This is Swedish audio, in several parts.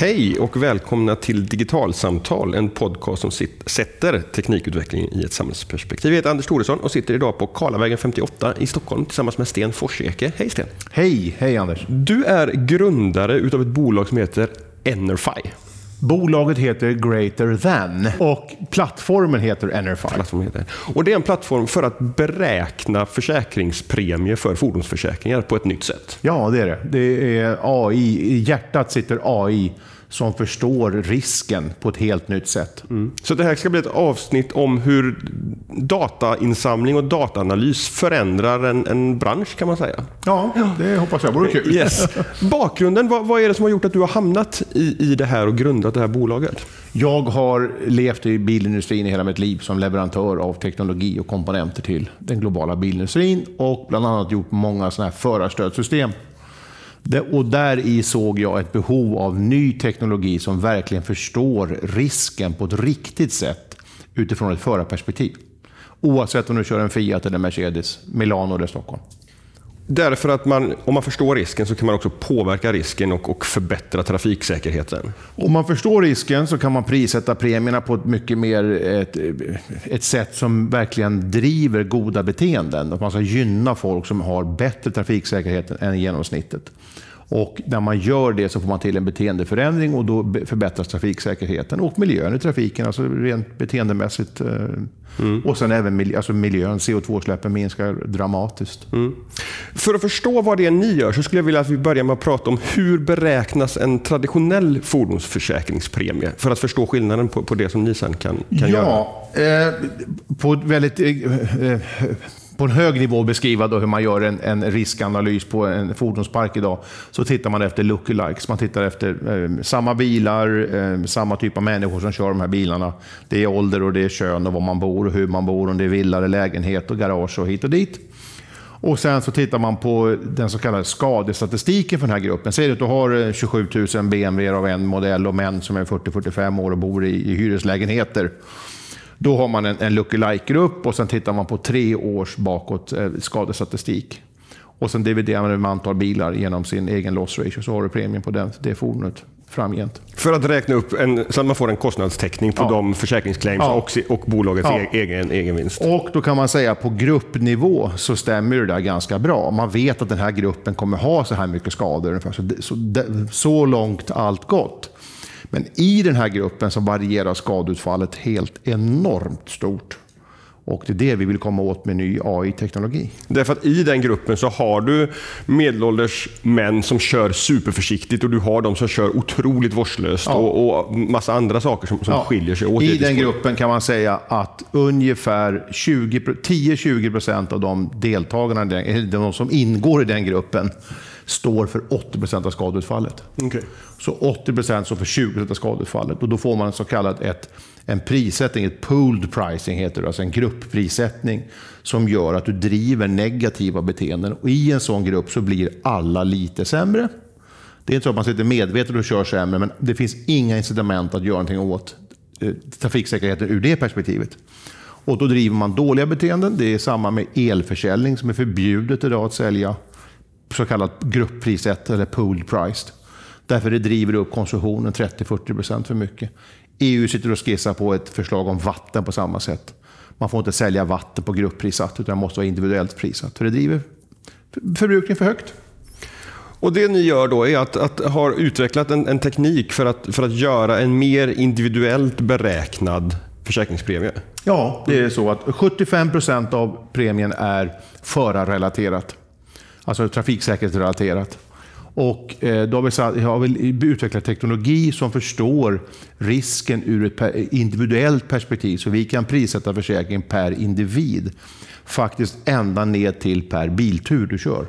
Hej och välkomna till Digitalsamtal, en podcast som sätter teknikutvecklingen i ett samhällsperspektiv. Jag heter Anders Thoresson och sitter idag på Karlavägen 58 i Stockholm tillsammans med Sten Forseke. Hej Sten! Hej, hej Anders! Du är grundare utav ett bolag som heter Enerfi. Bolaget heter Greater Than och plattformen heter Enerfi. Plattformen heter. Och det är en plattform för att beräkna försäkringspremier för fordonsförsäkringar på ett nytt sätt. Ja, det är det. Det är AI. I hjärtat sitter AI som förstår risken på ett helt nytt sätt. Mm. Så det här ska bli ett avsnitt om hur datainsamling och dataanalys förändrar en, en bransch kan man säga. Ja, det hoppas jag vore kul. Yes. Bakgrunden, vad, vad, är det som har gjort att du har hamnat i, i det här och grundat det här bolaget? Jag har levt i bilindustrin i hela mitt liv som leverantör av teknologi och komponenter till den globala bilindustrin och bland annat gjort många sådana här förarstödssystem och där i såg jag ett behov av ny teknologi som verkligen förstår risken på ett riktigt sätt utifrån ett förarperspektiv. Oavsett om du kör en Fiat eller Mercedes, Milano eller Stockholm. Därför att man, om man förstår risken så kan man också påverka risken och, och, förbättra trafiksäkerheten. Om man förstår risken så kan man prissätta premierna på ett mycket mer ett, ett sätt som verkligen driver goda beteenden. Att man ska gynna folk som har bättre trafiksäkerhet än genomsnittet. Och när man gör det så får man till en beteendeförändring och då förbättras trafiksäkerheten och miljön i trafiken, alltså rent beteendemässigt. Eh, mm. Och sen även miljö, alltså miljön, CO2-utsläppen minskar dramatiskt. Mm. För att förstå vad det är ni gör så skulle jag vilja att vi börjar med att prata om hur beräknas en traditionell fordonsförsäkringspremie? För att förstå skillnaden på, på det som ni sen kan, kan ja, göra. Eh, på ett väldigt eh, eh på en hög nivå beskriva då hur man gör en, en, riskanalys på en fordonspark idag, så tittar man efter lookalikes. Man tittar efter eh, samma bilar, eh, samma typ av människor som kör de här bilarna. Det är ålder och det är kön och var man bor och hur man bor, om det är villa eller lägenhet och garage och hit och dit. Och sen så tittar man på den så kallade skadestatistiken för den här gruppen. Säg att du har 27 000 BMW av en modell och män som är 40-45 år och bor i, i hyreslägenheter. Då har man en, en lookalike-grupp och sen tittar man på tre års bakåt eh, skadestatistik. Och sen dividerar man med antal bilar genom sin egen loss ratio så har du premien på den, det fordonet framgent. För att räkna upp en, så att man får en kostnadstäckning på ja. de försäkringsclaims ja. och, och bolagets ja. egen, egen vinst. Och då kan man säga på gruppnivå så stämmer det där ganska bra. Man vet att den här gruppen kommer ha så här mycket skador. Ungefär. Så, så, så långt allt gott. Men i den här gruppen så varierar skadeutfallet helt enormt stort. Och det är det vi vill komma åt med ny AI-teknologi. Därför att i den gruppen så har du medelålders män som kör superförsiktigt och du har de som kör otroligt vårdslöst ja. och, och massa andra saker som, som ja. skiljer sig åt. I den gruppen kan man säga att ungefär 10-20% av de deltagarna, de som ingår i den gruppen, står för 80% av skadeutfallet. Okay. Så 80% står för 20% av skadeutfallet. Och då får man en så kallad ett, en prissättning, ett pooled pricing heter det, alltså en gruppprissättning som gör att du driver negativa beteenden. Och I en sån grupp så blir alla lite sämre. Det är inte så att man sitter medvetet och kör sämre, men det finns inga incitament att göra någonting åt eh, trafiksäkerheten ur det perspektivet. Och Då driver man dåliga beteenden. Det är samma med elförsäljning som är förbjudet idag att sälja så kallat gruppprissätt eller pooled priced. Därför det driver upp konsumtionen 30-40% för mycket. EU sitter och skissar på ett förslag om vatten på samma sätt. Man får inte sälja vatten på gruppprissatt utan det måste vara individuellt prissatt. För det driver förbrukningen för högt. Och Det ni gör då är att, att ha utvecklat en, en, teknik för att, för att göra en mer individuellt beräknad försäkringspremie? Ja, det är så att 75% av premien är förarrelaterat alltså trafiksäkerhetsrelaterat. Och eh, då har vi, har vi utvecklat teknologi som förstår risken ur ett individuellt perspektiv, så vi kan prissätta försäkringen per individ. Faktiskt ända ner till per biltur du kör.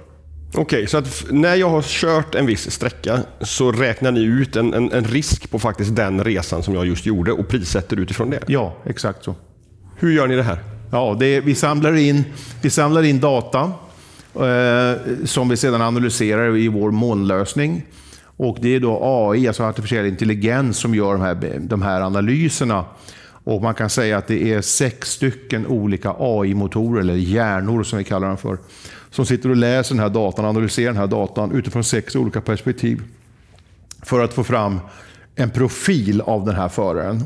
Okej, okay, så att när jag har kört en viss sträcka så räknar ni ut en, en, en, risk på faktiskt den resan som jag just gjorde och prissätter utifrån det? Ja, exakt så. Hur gör ni det här? Ja, det, vi, samlar in, vi samlar in data Eh, som vi sedan analyserar i vår molnlösning. Och det är då AI, alltså artificiell intelligens, som gör de här, de här analyserna. Och man kan säga att det är sex stycken olika AI-motorer, eller hjärnor som vi kallar dem för, som sitter och läser den här datan, analyserar den här datan utifrån sex olika perspektiv. För att få fram en profil av den här föraren.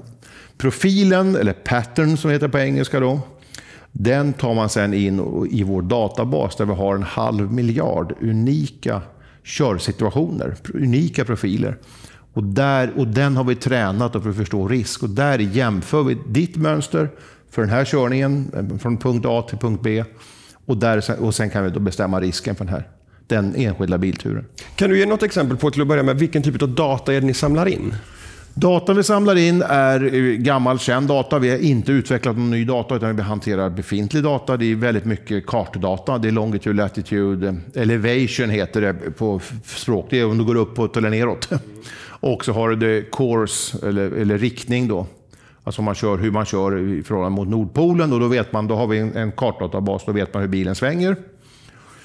Profilen, eller pattern som det heter på engelska, då, den tar man sen in i vår databas där vi har en halv miljard unika körsituationer, unika profiler. Och, där, och den har vi tränat för att förstå risk. Och där jämför vi ditt mönster för den här körningen eh, från punkt A till punkt B. Och, där, och sen kan vi då bestämma risken för den här den enskilda bilturen. Kan du ge något exempel på, till att börja med, vilken typ av data är det ni samlar in? Datan vi samlar in är gammal känd data. Vi har inte utvecklat någon ny data utan vi hanterar befintlig data. Det är väldigt mycket kartdata. Det är longitude, latitude, elevation heter det på språk. Det är om du går uppåt eller neråt. Och så har du course, eller, eller riktning då. Alltså man kör, hur man kör i förhållande mot Nordpolen. Och då, vet man, då har vi en, en kartdatabas, då vet man hur bilen svänger.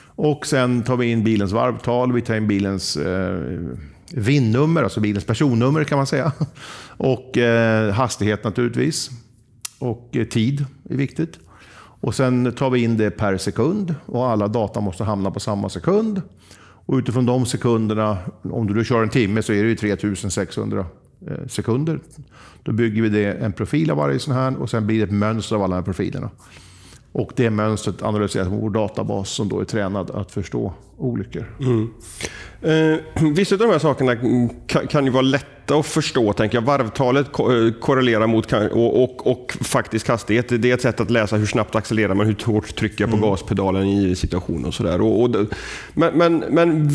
Och sen tar vi in bilens varvtal, vi tar in bilens eh, VIN-nummer, alltså bilens personnummer kan man säga. Och eh, hastighet naturligtvis. Och eh, tid är viktigt. Och sen tar vi in det per sekund och alla data måste hamna på samma sekund. Och utifrån de sekunderna, om du kör en timme så är det ju 3600 eh, sekunder. Då bygger vi det, en profil av varje sån här och sen blir det ett mönster av alla de här profilerna. Och det mönstret analyseras med vår databas som då är tränad att förstå olyckor. Mm. Eh, vissa av de här sakerna kan, ju vara lätta att förstå. Tänker jag. Varvtalet eh, korrelerar mot och, och, och faktisk hastighet. Det är ett sätt att läsa hur snabbt accelererar man, hur hårt trycker jag på mm. gaspedalen i situationen och sådär. Och, och, men, men, men,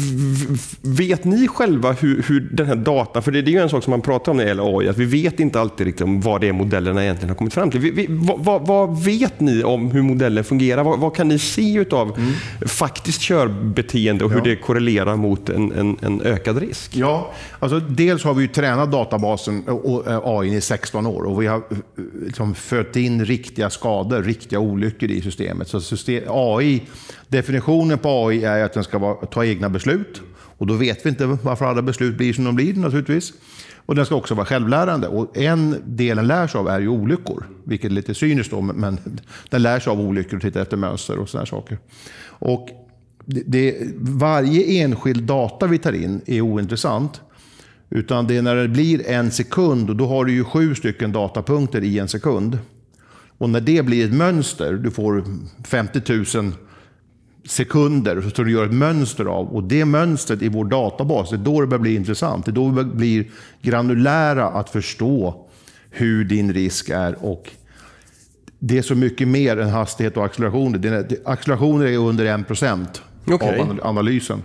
vet ni själva hur, hur den här datan, för det, det är ju en sak som man pratar om när det gäller AI, att vi vet inte alltid riktigt om vad det är modellerna egentligen har kommit fram till. Vi, vi, vad, vad, vet ni om hur modellen fungerar? Vad, vad kan ni se av mm. faktiskt körbeteende och hur ja. det korrelerar mot en, en, en, ökad risk? Ja, alltså dels har vi ju tränat databasen och eh, AI i 16 år och vi har eh, liksom fött in riktiga skador, riktiga olyckor i systemet. Så system, AI, definitionen på AI är att den ska vara, ta egna beslut och då vet vi inte varför alla beslut blir som de blir naturligtvis. Och den ska också vara självlärande. Och en del den lär sig av är ju olyckor. Vilket är lite cyniskt då, men den lär sig av olyckor och tittar efter mönster och sådana saker. Och det, det, varje enskild data vi tar in är ointressant. Utan det är när det blir en sekund, och då har du ju sju stycken datapunkter i en sekund. Och när det blir ett mönster, du får 50 000 sekunder som du gör ett mönster av. Och det mönstret i vår databas, det är då det börjar bli intressant. Det är då vi blir granulära att förstå hur din risk är. Och det är så mycket mer än hastighet och accelerationer. Accelerationer är under 1% okay. av analysen.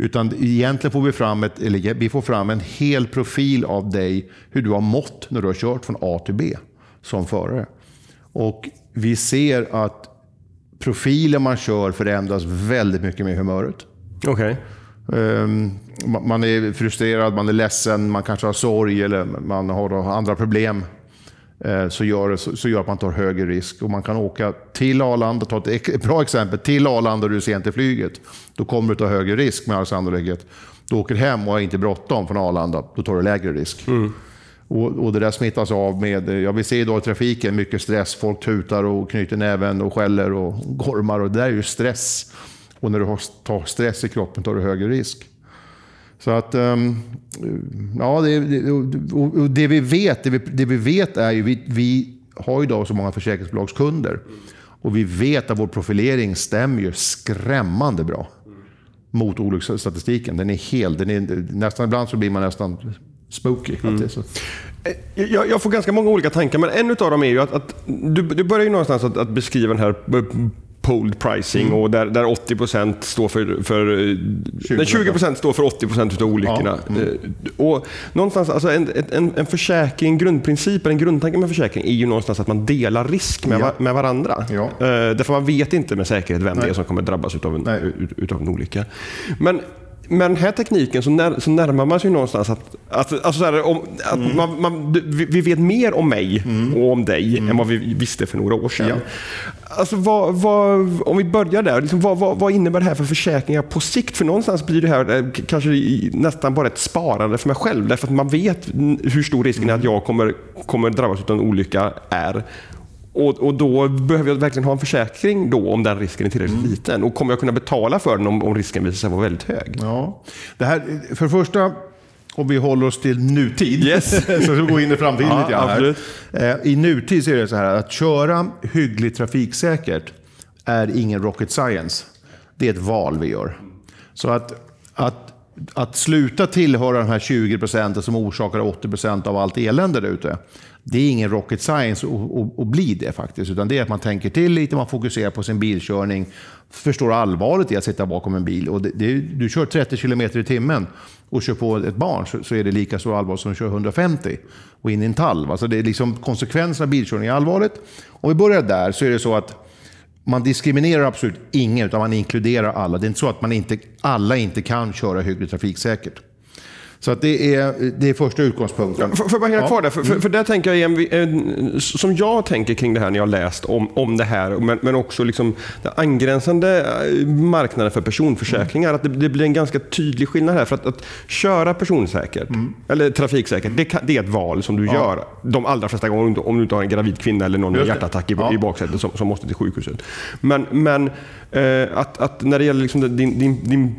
Utan egentligen får vi fram, ett, eller vi får fram en hel profil av dig, hur du har mått när du har kört från A till B som förare. Och vi ser att profilen man kör förändras väldigt mycket med humöret. Okay. Um, man är frustrerad, man är ledsen, man kanske har sorg eller man har andra problem. Uh, så gör, så, gör att man tar högre risk. Och man kan åka till Arlanda, ta ett bra exempel, till Arlanda och du är sent till flyget. Då kommer du ta högre risk med all sannolikhet. Du åker hem och har inte bråttom från Arlanda, då tar du lägre risk. Mm. Och, och, det där smittas av med, ja vi ser idag i trafiken, mycket stress. Folk tutar och knyter näven och skäller och gormar. Och det där är ju stress. Och när du har stress i kroppen tar du högre risk. Så att, um, ja, det, det, vi vet, det vi, det vi vet är ju, vi, vi har idag så många försäkringsbolagskunder. Och vi vet att vår profilering stämmer ju skrämmande bra mot olycksstatistiken. Den är helt, den är, nästan ibland så blir man nästan spooky. Mm. Eh, jag, jag, får ganska många olika tankar, men en av dem är ju att, att du, du börjar ju någonstans att, att beskriva den här pooled pricing mm. och där, där 80% står för, för 20%, 20 står för 80% av olyckorna. Ja. Mm. Eh, och någonstans, alltså en, en, en försäkring, grundprincipen, en grundtanke med försäkring är ju någonstans att man delar risk med, ja. med varandra. Ja. Uh, därför man vet inte med säkerhet vem Nej. det är som kommer drabbas av en, utav en olycka. Men med den här tekniken så, när, så närmar man sig någonstans att, att, alltså här, om, att mm. man, man, vi vet mer om mig mm. och om dig mm. än vad vi visste för några år sedan. Ja. Alltså, vad, vad, om vi börjar där, liksom, vad, vad, vad, innebär det här för försäkringar på sikt? För någonstans blir det här eh, kanske nästan bara ett sparande för mig själv. Därför att man vet hur stor risken är att jag kommer, kommer drabbas av en olycka är. Och, och, då behöver jag verkligen ha en försäkring då om den risken är tillräckligt mm. liten. Och kommer jag kunna betala för den om, om risken visar sig vara väldigt hög? Ja. Det här, för det första, om vi håller oss till nutid, Yes. så vi går in i framtiden Ja, lite grann här. Eh, I nutid så är det så här att köra hyggligt trafiksäkert är ingen rocket science. Det är ett val vi gör. Så att, att, att sluta tillhöra de här 20 procenten som orsakar 80 procent av allt elände där ute, det är ingen rocket science att- bli det faktiskt. Utan det är att man tänker till lite, man fokuserar på sin bilkörning, förstår allvaret i att sitta bakom en bil. Och det, det, du kör 30 km i timmen och kör på ett barn så, så är det lika så allvarligt som att köra 150 och in i en tall. Alltså det är liksom konsekvenserna av bilkörning är allvarligt. Om vi börjar där så är det så att man diskriminerar absolut ingen, utan man inkluderar alla. Det är inte så att man inte, alla inte kan köra hyggligt trafiksäkert. Så att det, är, det är första utgångspunkten. Får jag bara hänga Ja. kvar där? För, för, för där tänker jag igen, en, som jag tänker kring det här när jag har läst om, om det här, men, men också liksom den angränsande eh, marknaden för personförsäkringar, att det, det blir en ganska tydlig skillnad här. För att, att köra personsäkert, eller trafiksäkert, det, kan, det är ett val som du gör de allra flesta gånger, om du- inte har en gravid kvinna eller någon med hjärtattack i, Ja. i baksätet som, som måste till sjukhuset. Men, men eh, att, att när det gäller liksom din, din, din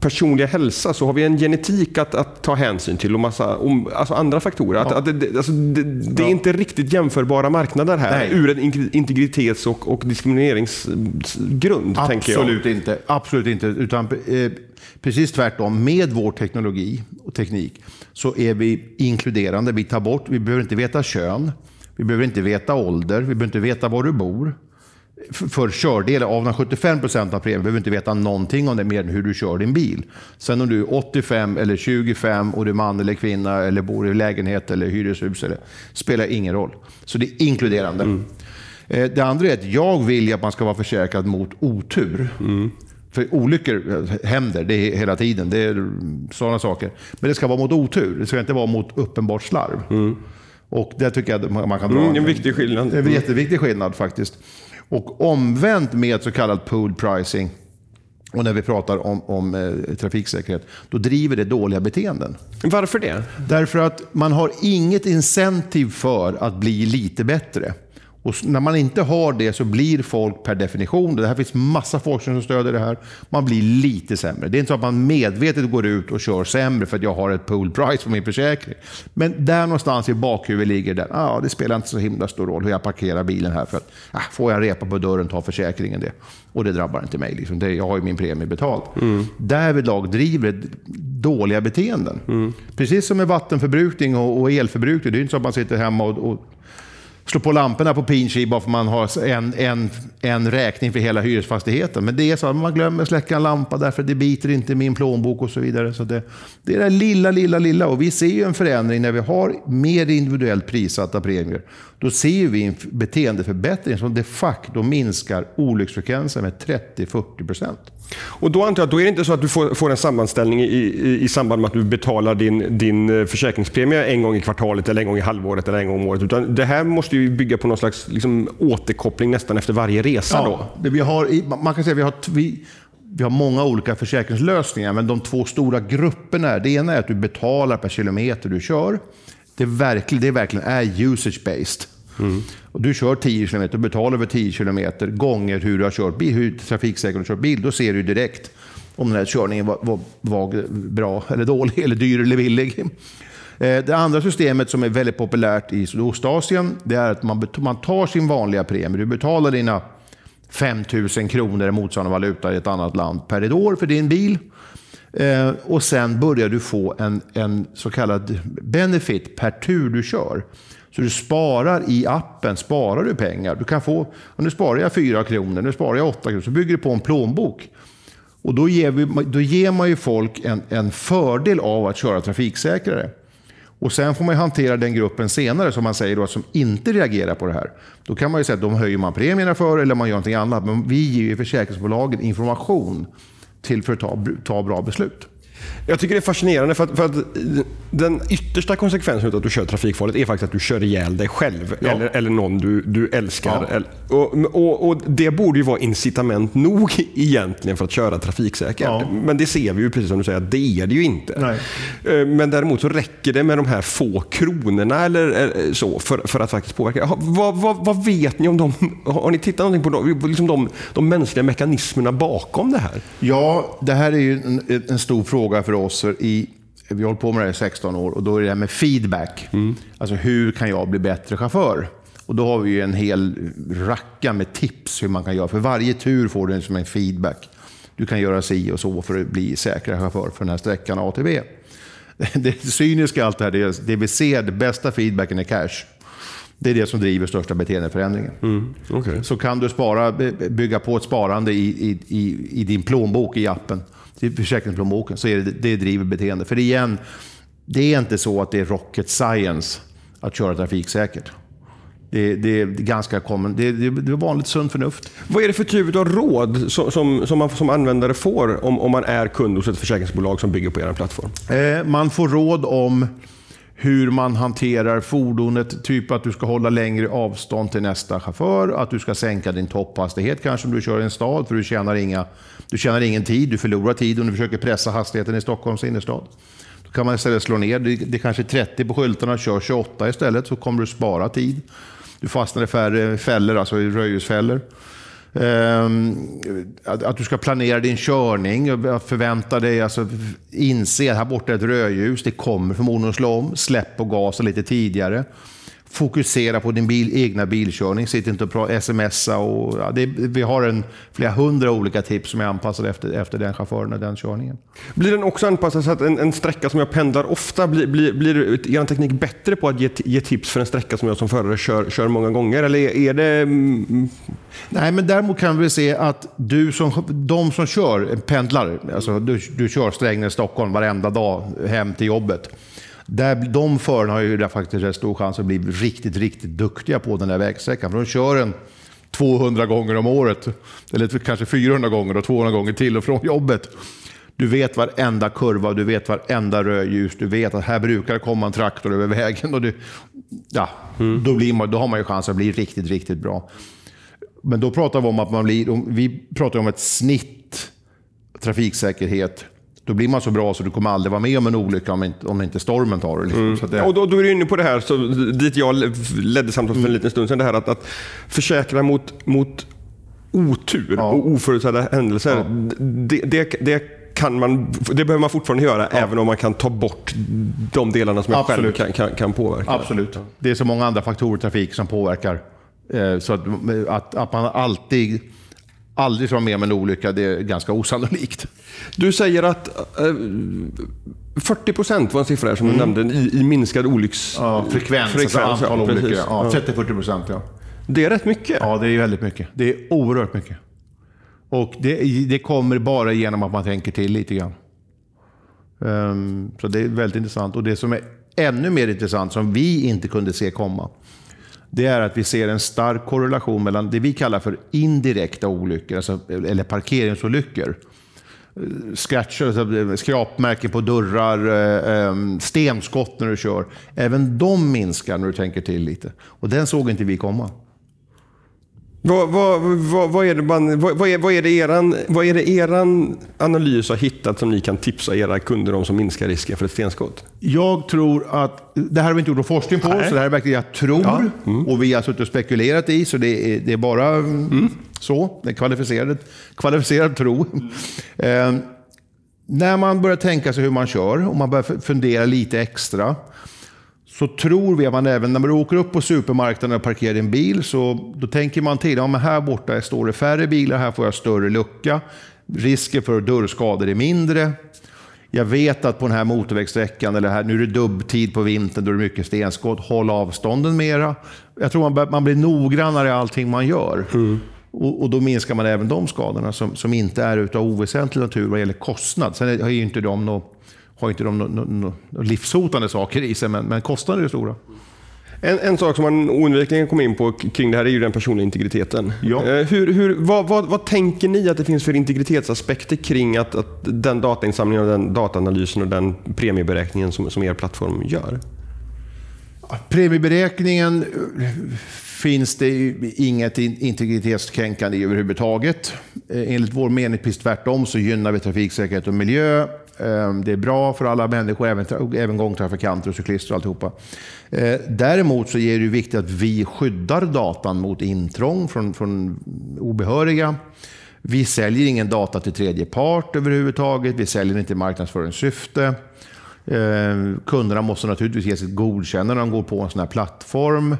personliga hälsa så har vi en genetik att, att ta hänsyn till och massa om, alltså andra faktorer. Att, att det, det, alltså det, det är inte riktigt jämförbara marknader här Nej. ur en in- integritets och, och diskrimineringsgrund. Absolut inte. Absolut inte. Utan, eh, precis tvärtom. Med vår teknologi och teknik så är vi inkluderande. Vi tar bort, vi behöver inte veta kön. Vi behöver inte veta ålder. Vi behöver inte veta var du bor. För kördel, av de 75 procent av premien behöver inte veta någonting om det mer än hur du kör din bil. Sen om du är 85 eller 25 och du är man eller kvinna eller bor i lägenhet eller hyreshus eller, spelar ingen roll. Så det är inkluderande. Eh, Det andra är att jag vill ju att man ska vara försäkrad mot otur. För olyckor händer det hela tiden. Det är sådana saker. Men det ska vara mot otur. Det ska inte vara mot uppenbart slarv. Och det tycker jag man kan dra Mm, en viktig skillnad. en jätteviktig skillnad faktiskt. Och omvänt med så kallad pooled pricing, och när vi pratar om, om eh, trafiksäkerhet, då driver det dåliga beteenden. Varför det? Därför att man har inget incentiv för att bli lite bättre. Och när man inte har det så blir folk per definition, det här finns massa forskning som stöder det här, man blir lite sämre. Det är inte så att man medvetet går ut och kör sämre för att jag har ett pool price på min försäkring. Men där någonstans i bakhuvudet ligger det, ah, det spelar inte så himla stor roll hur jag parkerar bilen här för att ah, får jag repa på dörren tar försäkringen det. Och det drabbar inte mig. Liksom. Det, jag har ju min premie betald. Därvidlag driver det dåliga beteenden. Precis som med vattenförbrukning och, och elförbrukning. Det är inte så att man sitter hemma och, och slå på lamporna på Pinchy bara för att man har en, en, en räkning för hela hyresfastigheten. Men det är så att man glömmer släcka en lampa därför det biter inte i min plånbok och så vidare. Så det, det är det lilla, lilla, lilla. Och vi ser ju en förändring när vi har mer individuellt prissatta premier. Då ser vi en beteendeförbättring som de facto minskar olycksfrekvensen med 30-40 procent. Och då antar jag att då är det inte så att du får, får en sammanställning i, i, i samband med att du betalar din, din eh, försäkringspremie en gång i kvartalet, eller en gång i halvåret eller en gång om året. Utan det här måste ju bygga på någon slags liksom, återkoppling nästan efter varje resa. Då. Ja, det vi har, man kan säga att vi har, vi, vi har många olika försäkringslösningar, men de två stora grupperna är, det ena är att du betalar per kilometer du kör. Det, verkligen, det verkligen är usage-based. Och du kör 10 km, du betalar över 10 km gånger hur du har kört bil, hur trafiksäkert du har kört bil. Då ser du direkt om den här körningen var, var, var bra eller dålig, eller dyr eller billig. Eh, det andra systemet som är väldigt populärt i Sydostasien, det är att man, man tar sin vanliga premie. Du betalar dina 5 000 kronor i motsvarande valuta i ett annat land per år för din bil. Eh, och sen börjar du få en, en så kallad benefit per tur du kör. Så du sparar i appen, sparar du pengar. Du kan få, och nu sparar jag 4 kronor, nu sparar jag 8 kronor, så bygger du på en plånbok. Och då ger, vi, då ger man ju folk en, en fördel av att köra trafiksäkrare. Och sen får man ju hantera den gruppen senare, som man säger då, som inte reagerar på det här. Då kan man ju säga att de höjer man premierna för eller man gör någonting annat. Men vi ger ju försäkringsbolagen information till för att ta, ta bra beslut. Jag tycker det är fascinerande för att, för att den yttersta konsekvensen av att du kör trafikfarligt är faktiskt att du kör ihjäl dig själv Ja. eller, eller någon du, du älskar. Ja. Eller, och, och, och Det borde ju vara incitament nog egentligen för att köra trafiksäkert. Ja. Men det ser vi ju precis som du säger att det är det ju inte. Nej. Eh, Men däremot så räcker det med de här få kronorna eller eh, så för, för att faktiskt påverka. Vad, vad, vad vet ni om dem? Har ni tittat någonting på de, liksom de, de mänskliga mekanismerna bakom det här? Ja, det här är ju en, en stor fråga för oss. För I vi har hållit på med det här i 16 år och då är det det här med feedback. Mm. Alltså hur kan jag bli bättre chaufför? Och då har vi en hel racka med tips hur man kan göra. För varje tur får du som en feedback. Du kan göra si och så för att bli säkrare chaufför för den här sträckan A till B. Det cyniska i allt det här, det, det vi ser, det bästa feedbacken är cash. Det är det som driver största beteendeförändringen. Mm, okay. Så kan du spara, bygga på ett sparande i, i, i, i din plånbok i appen, i försäkringsplånboken, så är det, det driver beteende. För igen, det är inte så att det är rocket science att köra trafiksäkert. Det, det, är ganska common. Det, det, det är vanligt sunt förnuft. Vad är det för typ av råd som, som, som man som användare får om, om man är kund hos ett försäkringsbolag som bygger på er plattform? Eh, man får råd om hur man hanterar fordonet. Typ att du ska hålla längre avstånd till nästa chaufför, att du ska sänka din topphastighet kanske om du kör i en stad, för du tjänar, inga, du tjänar ingen tid, du förlorar tid om du försöker pressa hastigheten i Stockholms innerstad. Då kan man istället slå ner, det, det är 30 på skyltarna, kör 28 istället så kommer du spara tid. Du fastnar i färre fällor, alltså i röjhusfällor. Ehm, att, att, du ska planera din körning, förvänta dig, alltså, inse att här borta är ett rödljus, det kommer förmodligen att slå om. Släpp på gasen lite tidigare. Fokusera på din bil, egna bilkörning, sitt inte och smsa. Och, ja, det, vi har en, flera hundra olika tips som är anpassade efter, efter den chauffören och den körningen. Blir den också anpassad så att en, en sträcka som jag pendlar ofta, blir, blir, blir er teknik bättre på att ge, ge, tips för en sträcka som jag som förare kör, kör många gånger? Eller är det... Mm... Nej, men däremot kan vi se att du som, de som kör, pendlar, alltså du, du kör Strängnäs-Stockholm varenda dag hem till jobbet där, de förarna har ju faktiskt rätt stor chans att bli riktigt, riktigt duktiga på den där vägsträckan. För de kör en 200 gånger om året, eller kanske 400 gånger och 200 gånger till och från jobbet. Du vet varenda kurva, du vet varenda rödljus, du vet att här brukar det komma en traktor över vägen. Och du, ja, mm. då, blir man, då har man ju chans att bli riktigt, riktigt bra. Men då pratar vi om att man blir, vi pratar om ett snitt trafiksäkerhet då blir man så bra så du kommer aldrig vara med om en olycka om inte, om inte stormen tar. Liksom. Mm. det... Och då, då, är du inne på det här, så, dit jag ledde samtalet för en mm. liten stund sedan, det här att, att försäkra mot, mot otur ja. och oförutsedda händelser. Ja. Det, det, det, kan man, det behöver man fortfarande göra, ja. även om man kan ta bort de delarna som jag Absolut. själv kan, kan, kan, påverka. Absolut. Det är så många andra faktorer i trafik som påverkar. Eh, så att, att, att man alltid aldrig vara med om en olycka, det är ganska osannolikt. Du säger att eh, 40 procent var en siffra som mm. du nämnde i, i minskad olycksfrekvens. Ja, frekvens, alltså antal ja, olyckor. Ja, 30-40 procent, ja. Det är rätt mycket. Ja, det är väldigt mycket. Det är oerhört mycket. Och det, det kommer bara genom att man tänker till lite grann. Um, så det är väldigt intressant. Och det som är ännu mer intressant, som vi inte kunde se komma, det är att vi ser en stark korrelation mellan det vi kallar för indirekta olyckor, alltså, eller parkeringsolyckor. Scratcher, alltså, skrapmärken på dörrar, eh, eh, stenskott när du kör. Även de minskar när du tänker till lite. Och den såg inte vi komma. Vad, vad, vad, vad, är det man, vad, är, vad, är det eran, vad är det eran analys har hittat som ni kan tipsa era kunder om som minskar risken för ett stenskott? Jag tror att, det här har vi inte gjort någon forskning på, Nej. så det här är verkligen jag tror. Ja. Mm. Och vi har suttit och spekulerat i, så det är, det är bara mm. så. Det är kvalificerad, kvalificerad tro. Mm. Eh, när man börjar tänka sig hur man kör och man börjar fundera lite extra så tror vi att man även när man åker upp på supermarknaden och parkerar din bil, så då tänker man till. Ja, men här borta står det färre bilar, här får jag större lucka. Risken för dörrskador är mindre. Jag vet att på den här motorvägssträckan, eller här, nu är det dubbtid på vintern, då är det mycket stenskott. Håll avstånden mera. Jag tror man, man blir noggrannare i allting man gör. Mm. Och, och, då minskar man även de skadorna som, som inte är av oväsentlig natur vad gäller kostnad. Sen har ju inte de något har inte de några no, no, livshotande saker i sig, men, men kostnader är stora. En, en, sak som man oundvikligen kommer in på kring det här är ju den personliga integriteten. Ja. Eh, hur, hur, vad, vad, vad, tänker ni att det finns för integritetsaspekter kring att, att den datainsamlingen, och den dataanalysen och den premieberäkningen som, som er plattform gör? Premieberäkningen eh, finns det inget integritetskränkande överhuvudtaget. Eh, enligt vår mening, precis tvärtom, så gynnar vi trafiksäkerhet och miljö Ehm, det är bra för alla människor, även, även gångtrafikanter och cyklister och alltihopa. Ehm, däremot så är det viktigt att vi skyddar datan mot intrång från, från obehöriga. Vi säljer ingen data till tredje part överhuvudtaget. Vi säljer inte i marknadsföringssyfte. Eh, kunderna måste naturligtvis ge sitt godkännande när de går på en sån här plattform.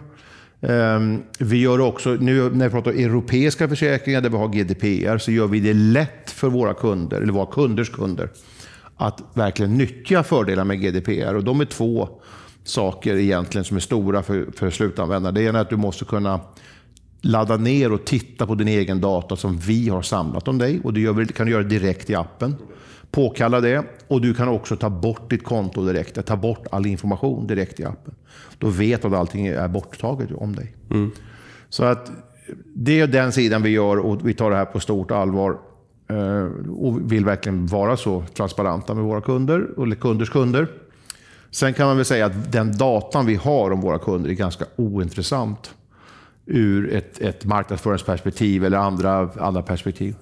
Ehm, vi gör också, nu när vi pratar europeiska försäkringar där vi har GDPR, så gör vi det lätt för våra kunder, eller våra kunders kunder, att verkligen nyttja fördelar med GDPR. Och de är två saker egentligen som är stora för, för slutanvändare. Det ena är att du måste kunna ladda ner och titta på din egen data som vi har samlat om dig. Och det kan du göra direkt i appen. Påkalla det och du kan också ta bort ditt konto direkt. Ta bort all information direkt i appen. Då vet du att allting är borttaget om dig. Mm. Så att det är den sidan vi gör och vi tar det här på stort allvar. Eh, och vill verkligen vara så transparenta med våra kunder, eller kunders kunder. Sen kan man väl säga att den datan vi har om våra kunder är ganska ointressant ur ett, ett marknadsföringsperspektiv eller andra, andra perspektiv.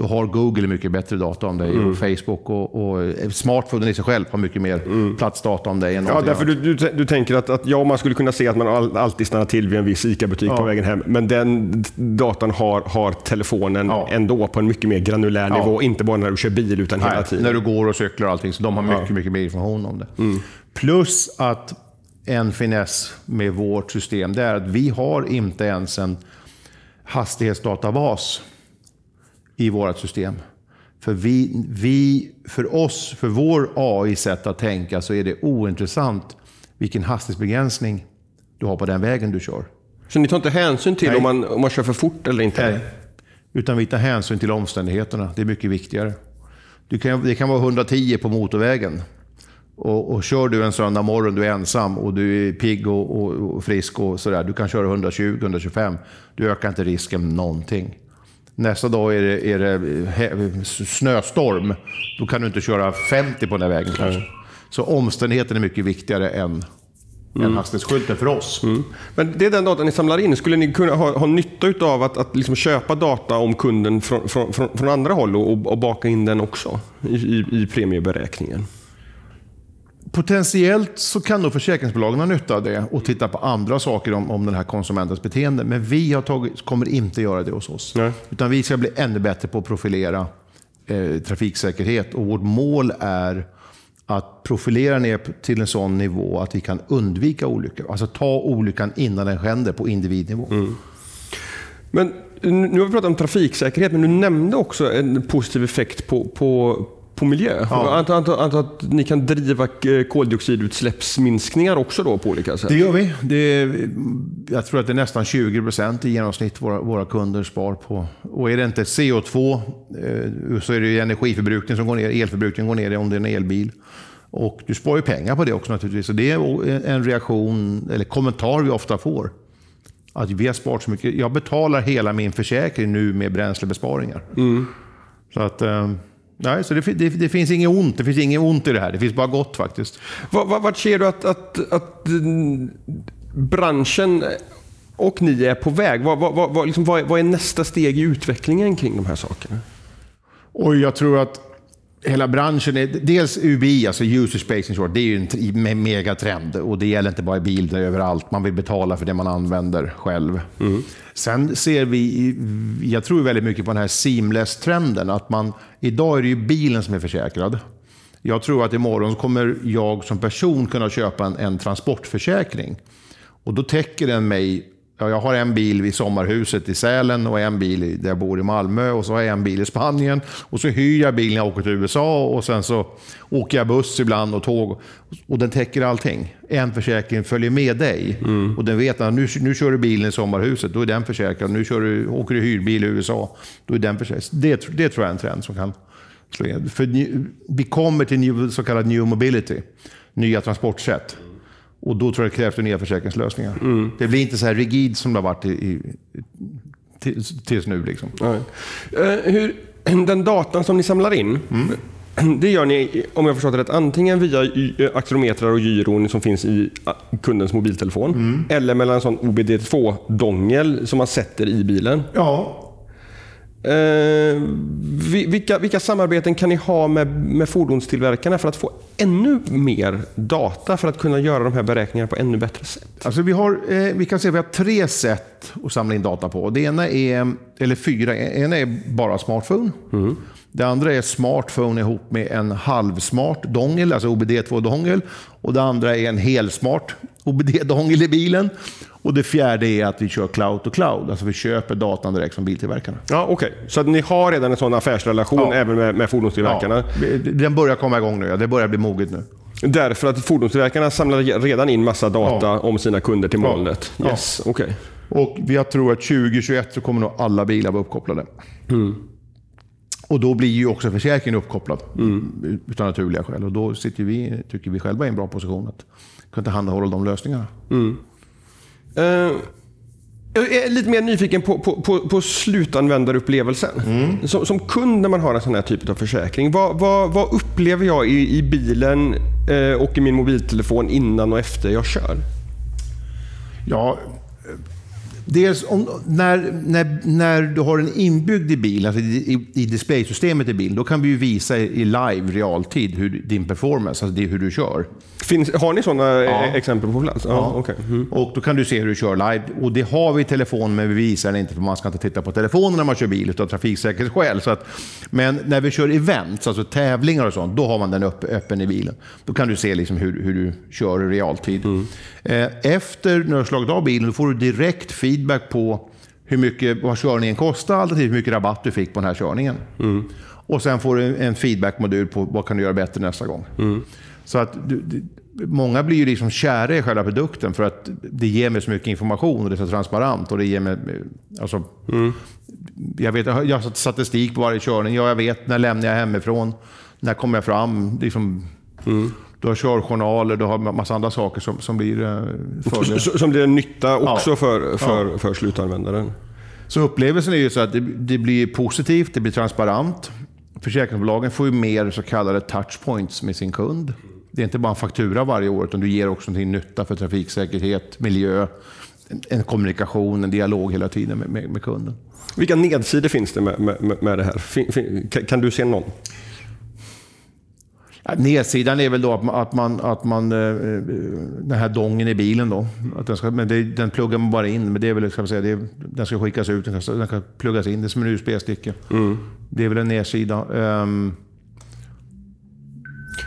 Då har Google mycket bättre data om dig mm. och Facebook och, och smartphonen i sig själv har mycket mer mm. platsdata om dig. Än ja, därför du, du, du, tänker att, att ja, man skulle kunna se att man all, alltid stannar till vid en viss ICA-butik ja. på vägen hem. Men den datan har, har telefonen ja. ändå på en mycket mer granulär ja. nivå. Inte bara när du kör bil utan Nej, hela tiden. När du går och cyklar och allting. Så de har mycket, mycket mer information om det. Mm. Plus att en finess med vårt system det är att vi har inte ens en hastighetsdatabas i vårt system. För, vi, vi, för oss, för vår AI-sätt att tänka, så är det ointressant vilken hastighetsbegränsning du har på den vägen du kör. Så ni tar inte hänsyn till om man, om man kör för fort eller inte? Nej, utan vi tar hänsyn till omständigheterna. Det är mycket viktigare. Du kan, det kan vara 110 på motorvägen. Och, och kör du en söndag morgon, du är ensam och du är pigg och, och, och frisk och sådär. Du kan köra 120-125. Du ökar inte risken någonting. Nästa dag är det, är det snöstorm. Då kan du inte köra 50 på den här vägen kanske. Så omständigheten är mycket viktigare än mm. än hastighetsskylten för oss. Mm. Men det är den datan ni samlar in. Skulle ni kunna ha, ha nytta av att, att liksom köpa data om kunden från, från, från, från andra håll och, och, baka in den också i, i, i premieberäkningen? Potentiellt så kan nog försäkringsbolagen ha nytta av det och titta på andra saker om, om den här konsumentens beteende. Men vi har tagit, kommer inte göra det hos oss. Nej. Utan vi ska bli ännu bättre på att profilera eh, trafiksäkerhet. Och vårt mål är att profilera ner till en sån nivå att vi kan undvika olyckor. Alltså ta olyckan innan den händer på individnivå. Mm. Men nu har vi pratat om trafiksäkerhet, men du nämnde också en positiv effekt på, på på miljö. Ja. Antar, antar, antar att ni kan driva eh, koldioxidutsläppsminskningar också då på olika sätt? Det gör vi. Det är, jag tror att det är nästan 20 procent i genomsnitt våra, våra kunder spar på. Och är det inte CO2 eh, så är det energiförbrukning som går ner, elförbrukningen går ner om det är en elbil. Och du sparar ju pengar på det också naturligtvis. Så det är en reaktion, eller kommentar vi ofta får. Att vi har sparat så mycket. Jag betalar hela min försäkring nu med bränslebesparingar. Mm. Så att... Nej, så det, det, det, finns inget ont. Det finns inget ont i det här. Det finns bara gott faktiskt. Vart, vart ser du att, att, att branschen och ni är på väg? Vad, vad, vad, liksom, vad, är nästa steg i utvecklingen kring de här sakerna? Och jag tror att hela branschen är... Dels UBI, alltså User Space Short, det är ju en megatrend. Och det gäller inte bara i bil, det är överallt. Man vill betala för det man använder själv. Mm. Sen ser vi, jag tror väldigt mycket på den här seamless-trenden. Att man, idag är det ju bilen som är försäkrad. Jag tror att imorgon kommer jag som person kunna köpa en, en transportförsäkring. Och då täcker den mig jag har en bil vid sommarhuset i Sälen och en bil där jag bor i Malmö och så har jag en bil i Spanien. Och så hyr jag bilen när jag åker till USA och sen så åker jag buss ibland och tåg. Och den täcker allting. En försäkring följer med dig. Mm. Och den vet att nu, nu kör du bilen i sommarhuset, då är den försäkrad. Nu kör du, åker du hyrbil i USA, då är den försäkrad. Det, det tror jag är en trend som kan slå in. För vi kommer till new, så kallad new mobility, nya transportsätt. Och då tror jag det krävs nya försäkringslösningar. Mm. Det blir inte så här rigid som det har varit i, i, tills nu. Liksom. Uh, hur, den datan som ni samlar in, mm. det gör ni, om jag förstått det rätt, antingen via aktometrar och gyron som finns i kundens mobiltelefon, mm. eller mellan en sån OBD2-dongel som man sätter i bilen. Ja, Eh, vilka, vilka samarbeten kan ni ha med, med fordonstillverkarna för att få ännu mer data för att kunna göra de här beräkningarna på ännu bättre sätt? Alltså vi, har, eh, vi kan säga att vi har tre sätt att samla in data på. Det ena är, eller fyra, en är bara smartphone. Mm. Det andra är smartphone ihop med en halvsmart dongel, alltså OBD2-dongel. Och det andra är en helsmart OBD-dongel i bilen. Och det fjärde är att vi kör cloud to cloud, alltså vi köper datan direkt från biltillverkarna. Ja, Okej, okay. så ni har redan en sån affärsrelation ja. även med, med fordonstillverkarna? Ja, den börjar komma igång nu, ja. det börjar bli moget nu. Därför att fordonstillverkarna samlar redan in massa data ja. om sina kunder till molnet? Ja. Yes, okay. Och jag tror att 2021 så kommer nog alla bilar vara uppkopplade. Mm. Och då blir ju också försäkringen uppkopplad mm. utan naturliga skäl. Och då sitter vi, tycker vi själva i en bra position att kunna tillhandahålla de lösningarna. Mm. Uh, jag är lite mer nyfiken på, på, på, på slutanvändarupplevelsen. Mm. Som, som, kund när man har en sån här typ av försäkring, vad, vad, vad upplever jag i, i bilen eh, och i min mobiltelefon innan och efter jag kör? Ja, Dels om, när, när, när du har en inbyggd i bilen, alltså i, i displaysystemet i bilen, då kan vi ju visa i live, realtid, hur din performance, alltså det, hur du kör. Finns, har ni sådana ja. exempel på plats? Ja. ja okay. mm. Och då kan du se hur du kör live. Och det har vi i telefonen, men vi visar det inte för man ska inte titta på telefonen när man kör bil av trafiksäkerhetsskäl. Så att, men när vi kör events, alltså tävlingar och sånt, då har man den upp, öppen i bilen. Då kan du se liksom hur, hur du kör i realtid. Mm. Eh, efter när du har slagit av bilen, då får du direkt feedback på hur mycket vad körningen kostade, alternativt hur mycket rabatt du fick på den här körningen. Mm. Och sen får du en feedbackmodul på vad kan du göra bättre nästa gång. Mm. Så att du, du, många blir ju liksom kära i själva produkten för att det ger mig så mycket information och det är så transparent. Och det ger mig, alltså, mm. jag, vet, jag har statistik på varje körning. Ja, jag vet när lämnar jag hemifrån, när kommer jag fram. Liksom, mm. Du har körjournaler, du har massa andra saker som, som blir eh, för Som blir en nytta också ja. för, för, ja. för slutanvändaren. Så upplevelsen är ju så att det, det, blir positivt, det blir transparent. Försäkringsbolagen får ju mer så kallade touchpoints med sin kund. Det är inte bara en faktura varje år, utan du ger också någonting nytta för trafiksäkerhet, miljö, en kommunikation, en dialog hela tiden med, med, med kunden. Vilka nedsidor finns det med, med, med det här? Fin, fin, kan du se någon? Nedsidan är väl då att man, att man, att man eh, den här dongen i bilen då, att den, ska, men det, den pluggar man bara in. Men det är väl, ska säga, det, den ska skickas ut, den ska, den ska pluggas in. Det är som en USB-sticka. Mm. Det är väl en nedsida. Um,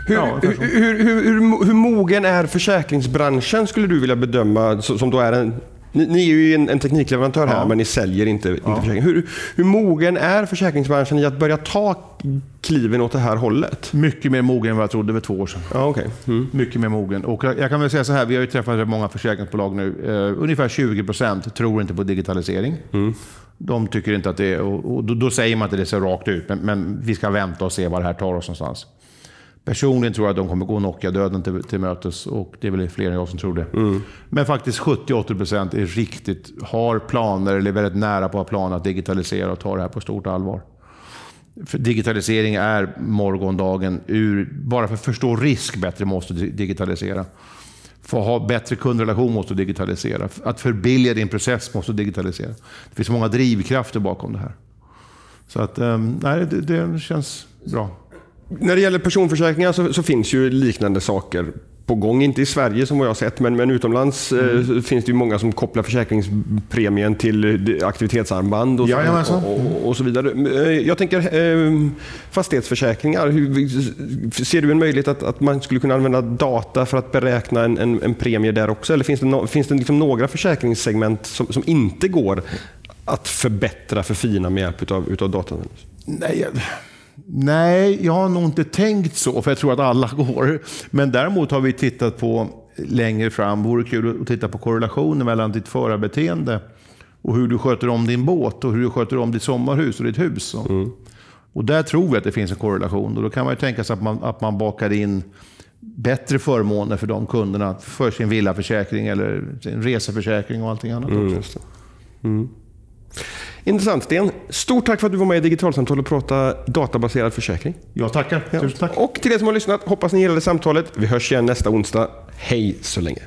hur, ja, hur, hur, hur, hur, mogen är försäkringsbranschen skulle du vilja bedöma, som då är en ni, ni, är ju en, en teknikleverantör här, ja. men ni säljer inte, ja. inte försäkring. Hur, hur mogen är försäkringsbranschen i att börja ta kliven åt det här hållet? Mycket mer mogen än vad jag trodde för två år sedan. Ja, okay. Mm. Mycket mer mogen. Och jag kan väl säga så här, vi har ju träffat många försäkringsbolag nu. Uh, ungefär 20 procent tror inte på digitalisering. Mm. De tycker inte att det är, och, och då, då, säger man inte det så rakt ut, men, men, vi ska vänta och se var det här tar oss någonstans. Personligen tror jag att de kommer gå Nokia-döden till, till mötes och det är väl fler än jag som tror det. Mm. Men faktiskt 70-80% är riktigt, har planer eller är väldigt nära på att ha planer att digitalisera och ta det här på stort allvar. För digitalisering är morgondagen. Ur, bara för att förstå risk bättre måste du digitalisera. För att ha bättre kundrelation måste du digitalisera. Att förbilliga din process måste du digitalisera. Det finns många drivkrafter bakom det här. Så att, um, nej, det, det känns bra. När det gäller personförsäkringar så, så, finns ju liknande saker på gång. Inte i Sverige som jag har sett, men, men utomlands eh, mm. eh, finns det ju många som kopplar försäkringspremien till eh, aktivitetsarmband och, ja, så, och, och, och, så vidare. Eh, jag tänker eh, fastighetsförsäkringar. Hur, ser du en möjlighet att, att man skulle kunna använda data för att beräkna en, en, en premie där också? Eller finns det, no, finns det liksom några försäkringssegment som, som inte går att förbättra, förfina med hjälp av utav data? Nej, Nej, jag har nog inte tänkt så, för jag tror att alla går. Men däremot har vi tittat på längre fram, vore kul att titta på korrelationen mellan ditt förarbeteende och hur du sköter om din båt och hur du sköter om ditt sommarhus och ditt hus. Mm. Och där tror vi att det finns en korrelation. Och då kan man ju tänka sig att man, att man bakar in bättre förmåner för de kunderna för sin villaförsäkring eller sin reseförsäkring och allting annat. Mm. Mm. Intressant Sten. Stort tack för att du var med i Digitalsamtal och pratade databaserad försäkring. Jag tackar. Ja. Tusen tack. Och till er som har lyssnat, hoppas ni gillade samtalet. Vi hörs igen nästa onsdag. Hej så länge.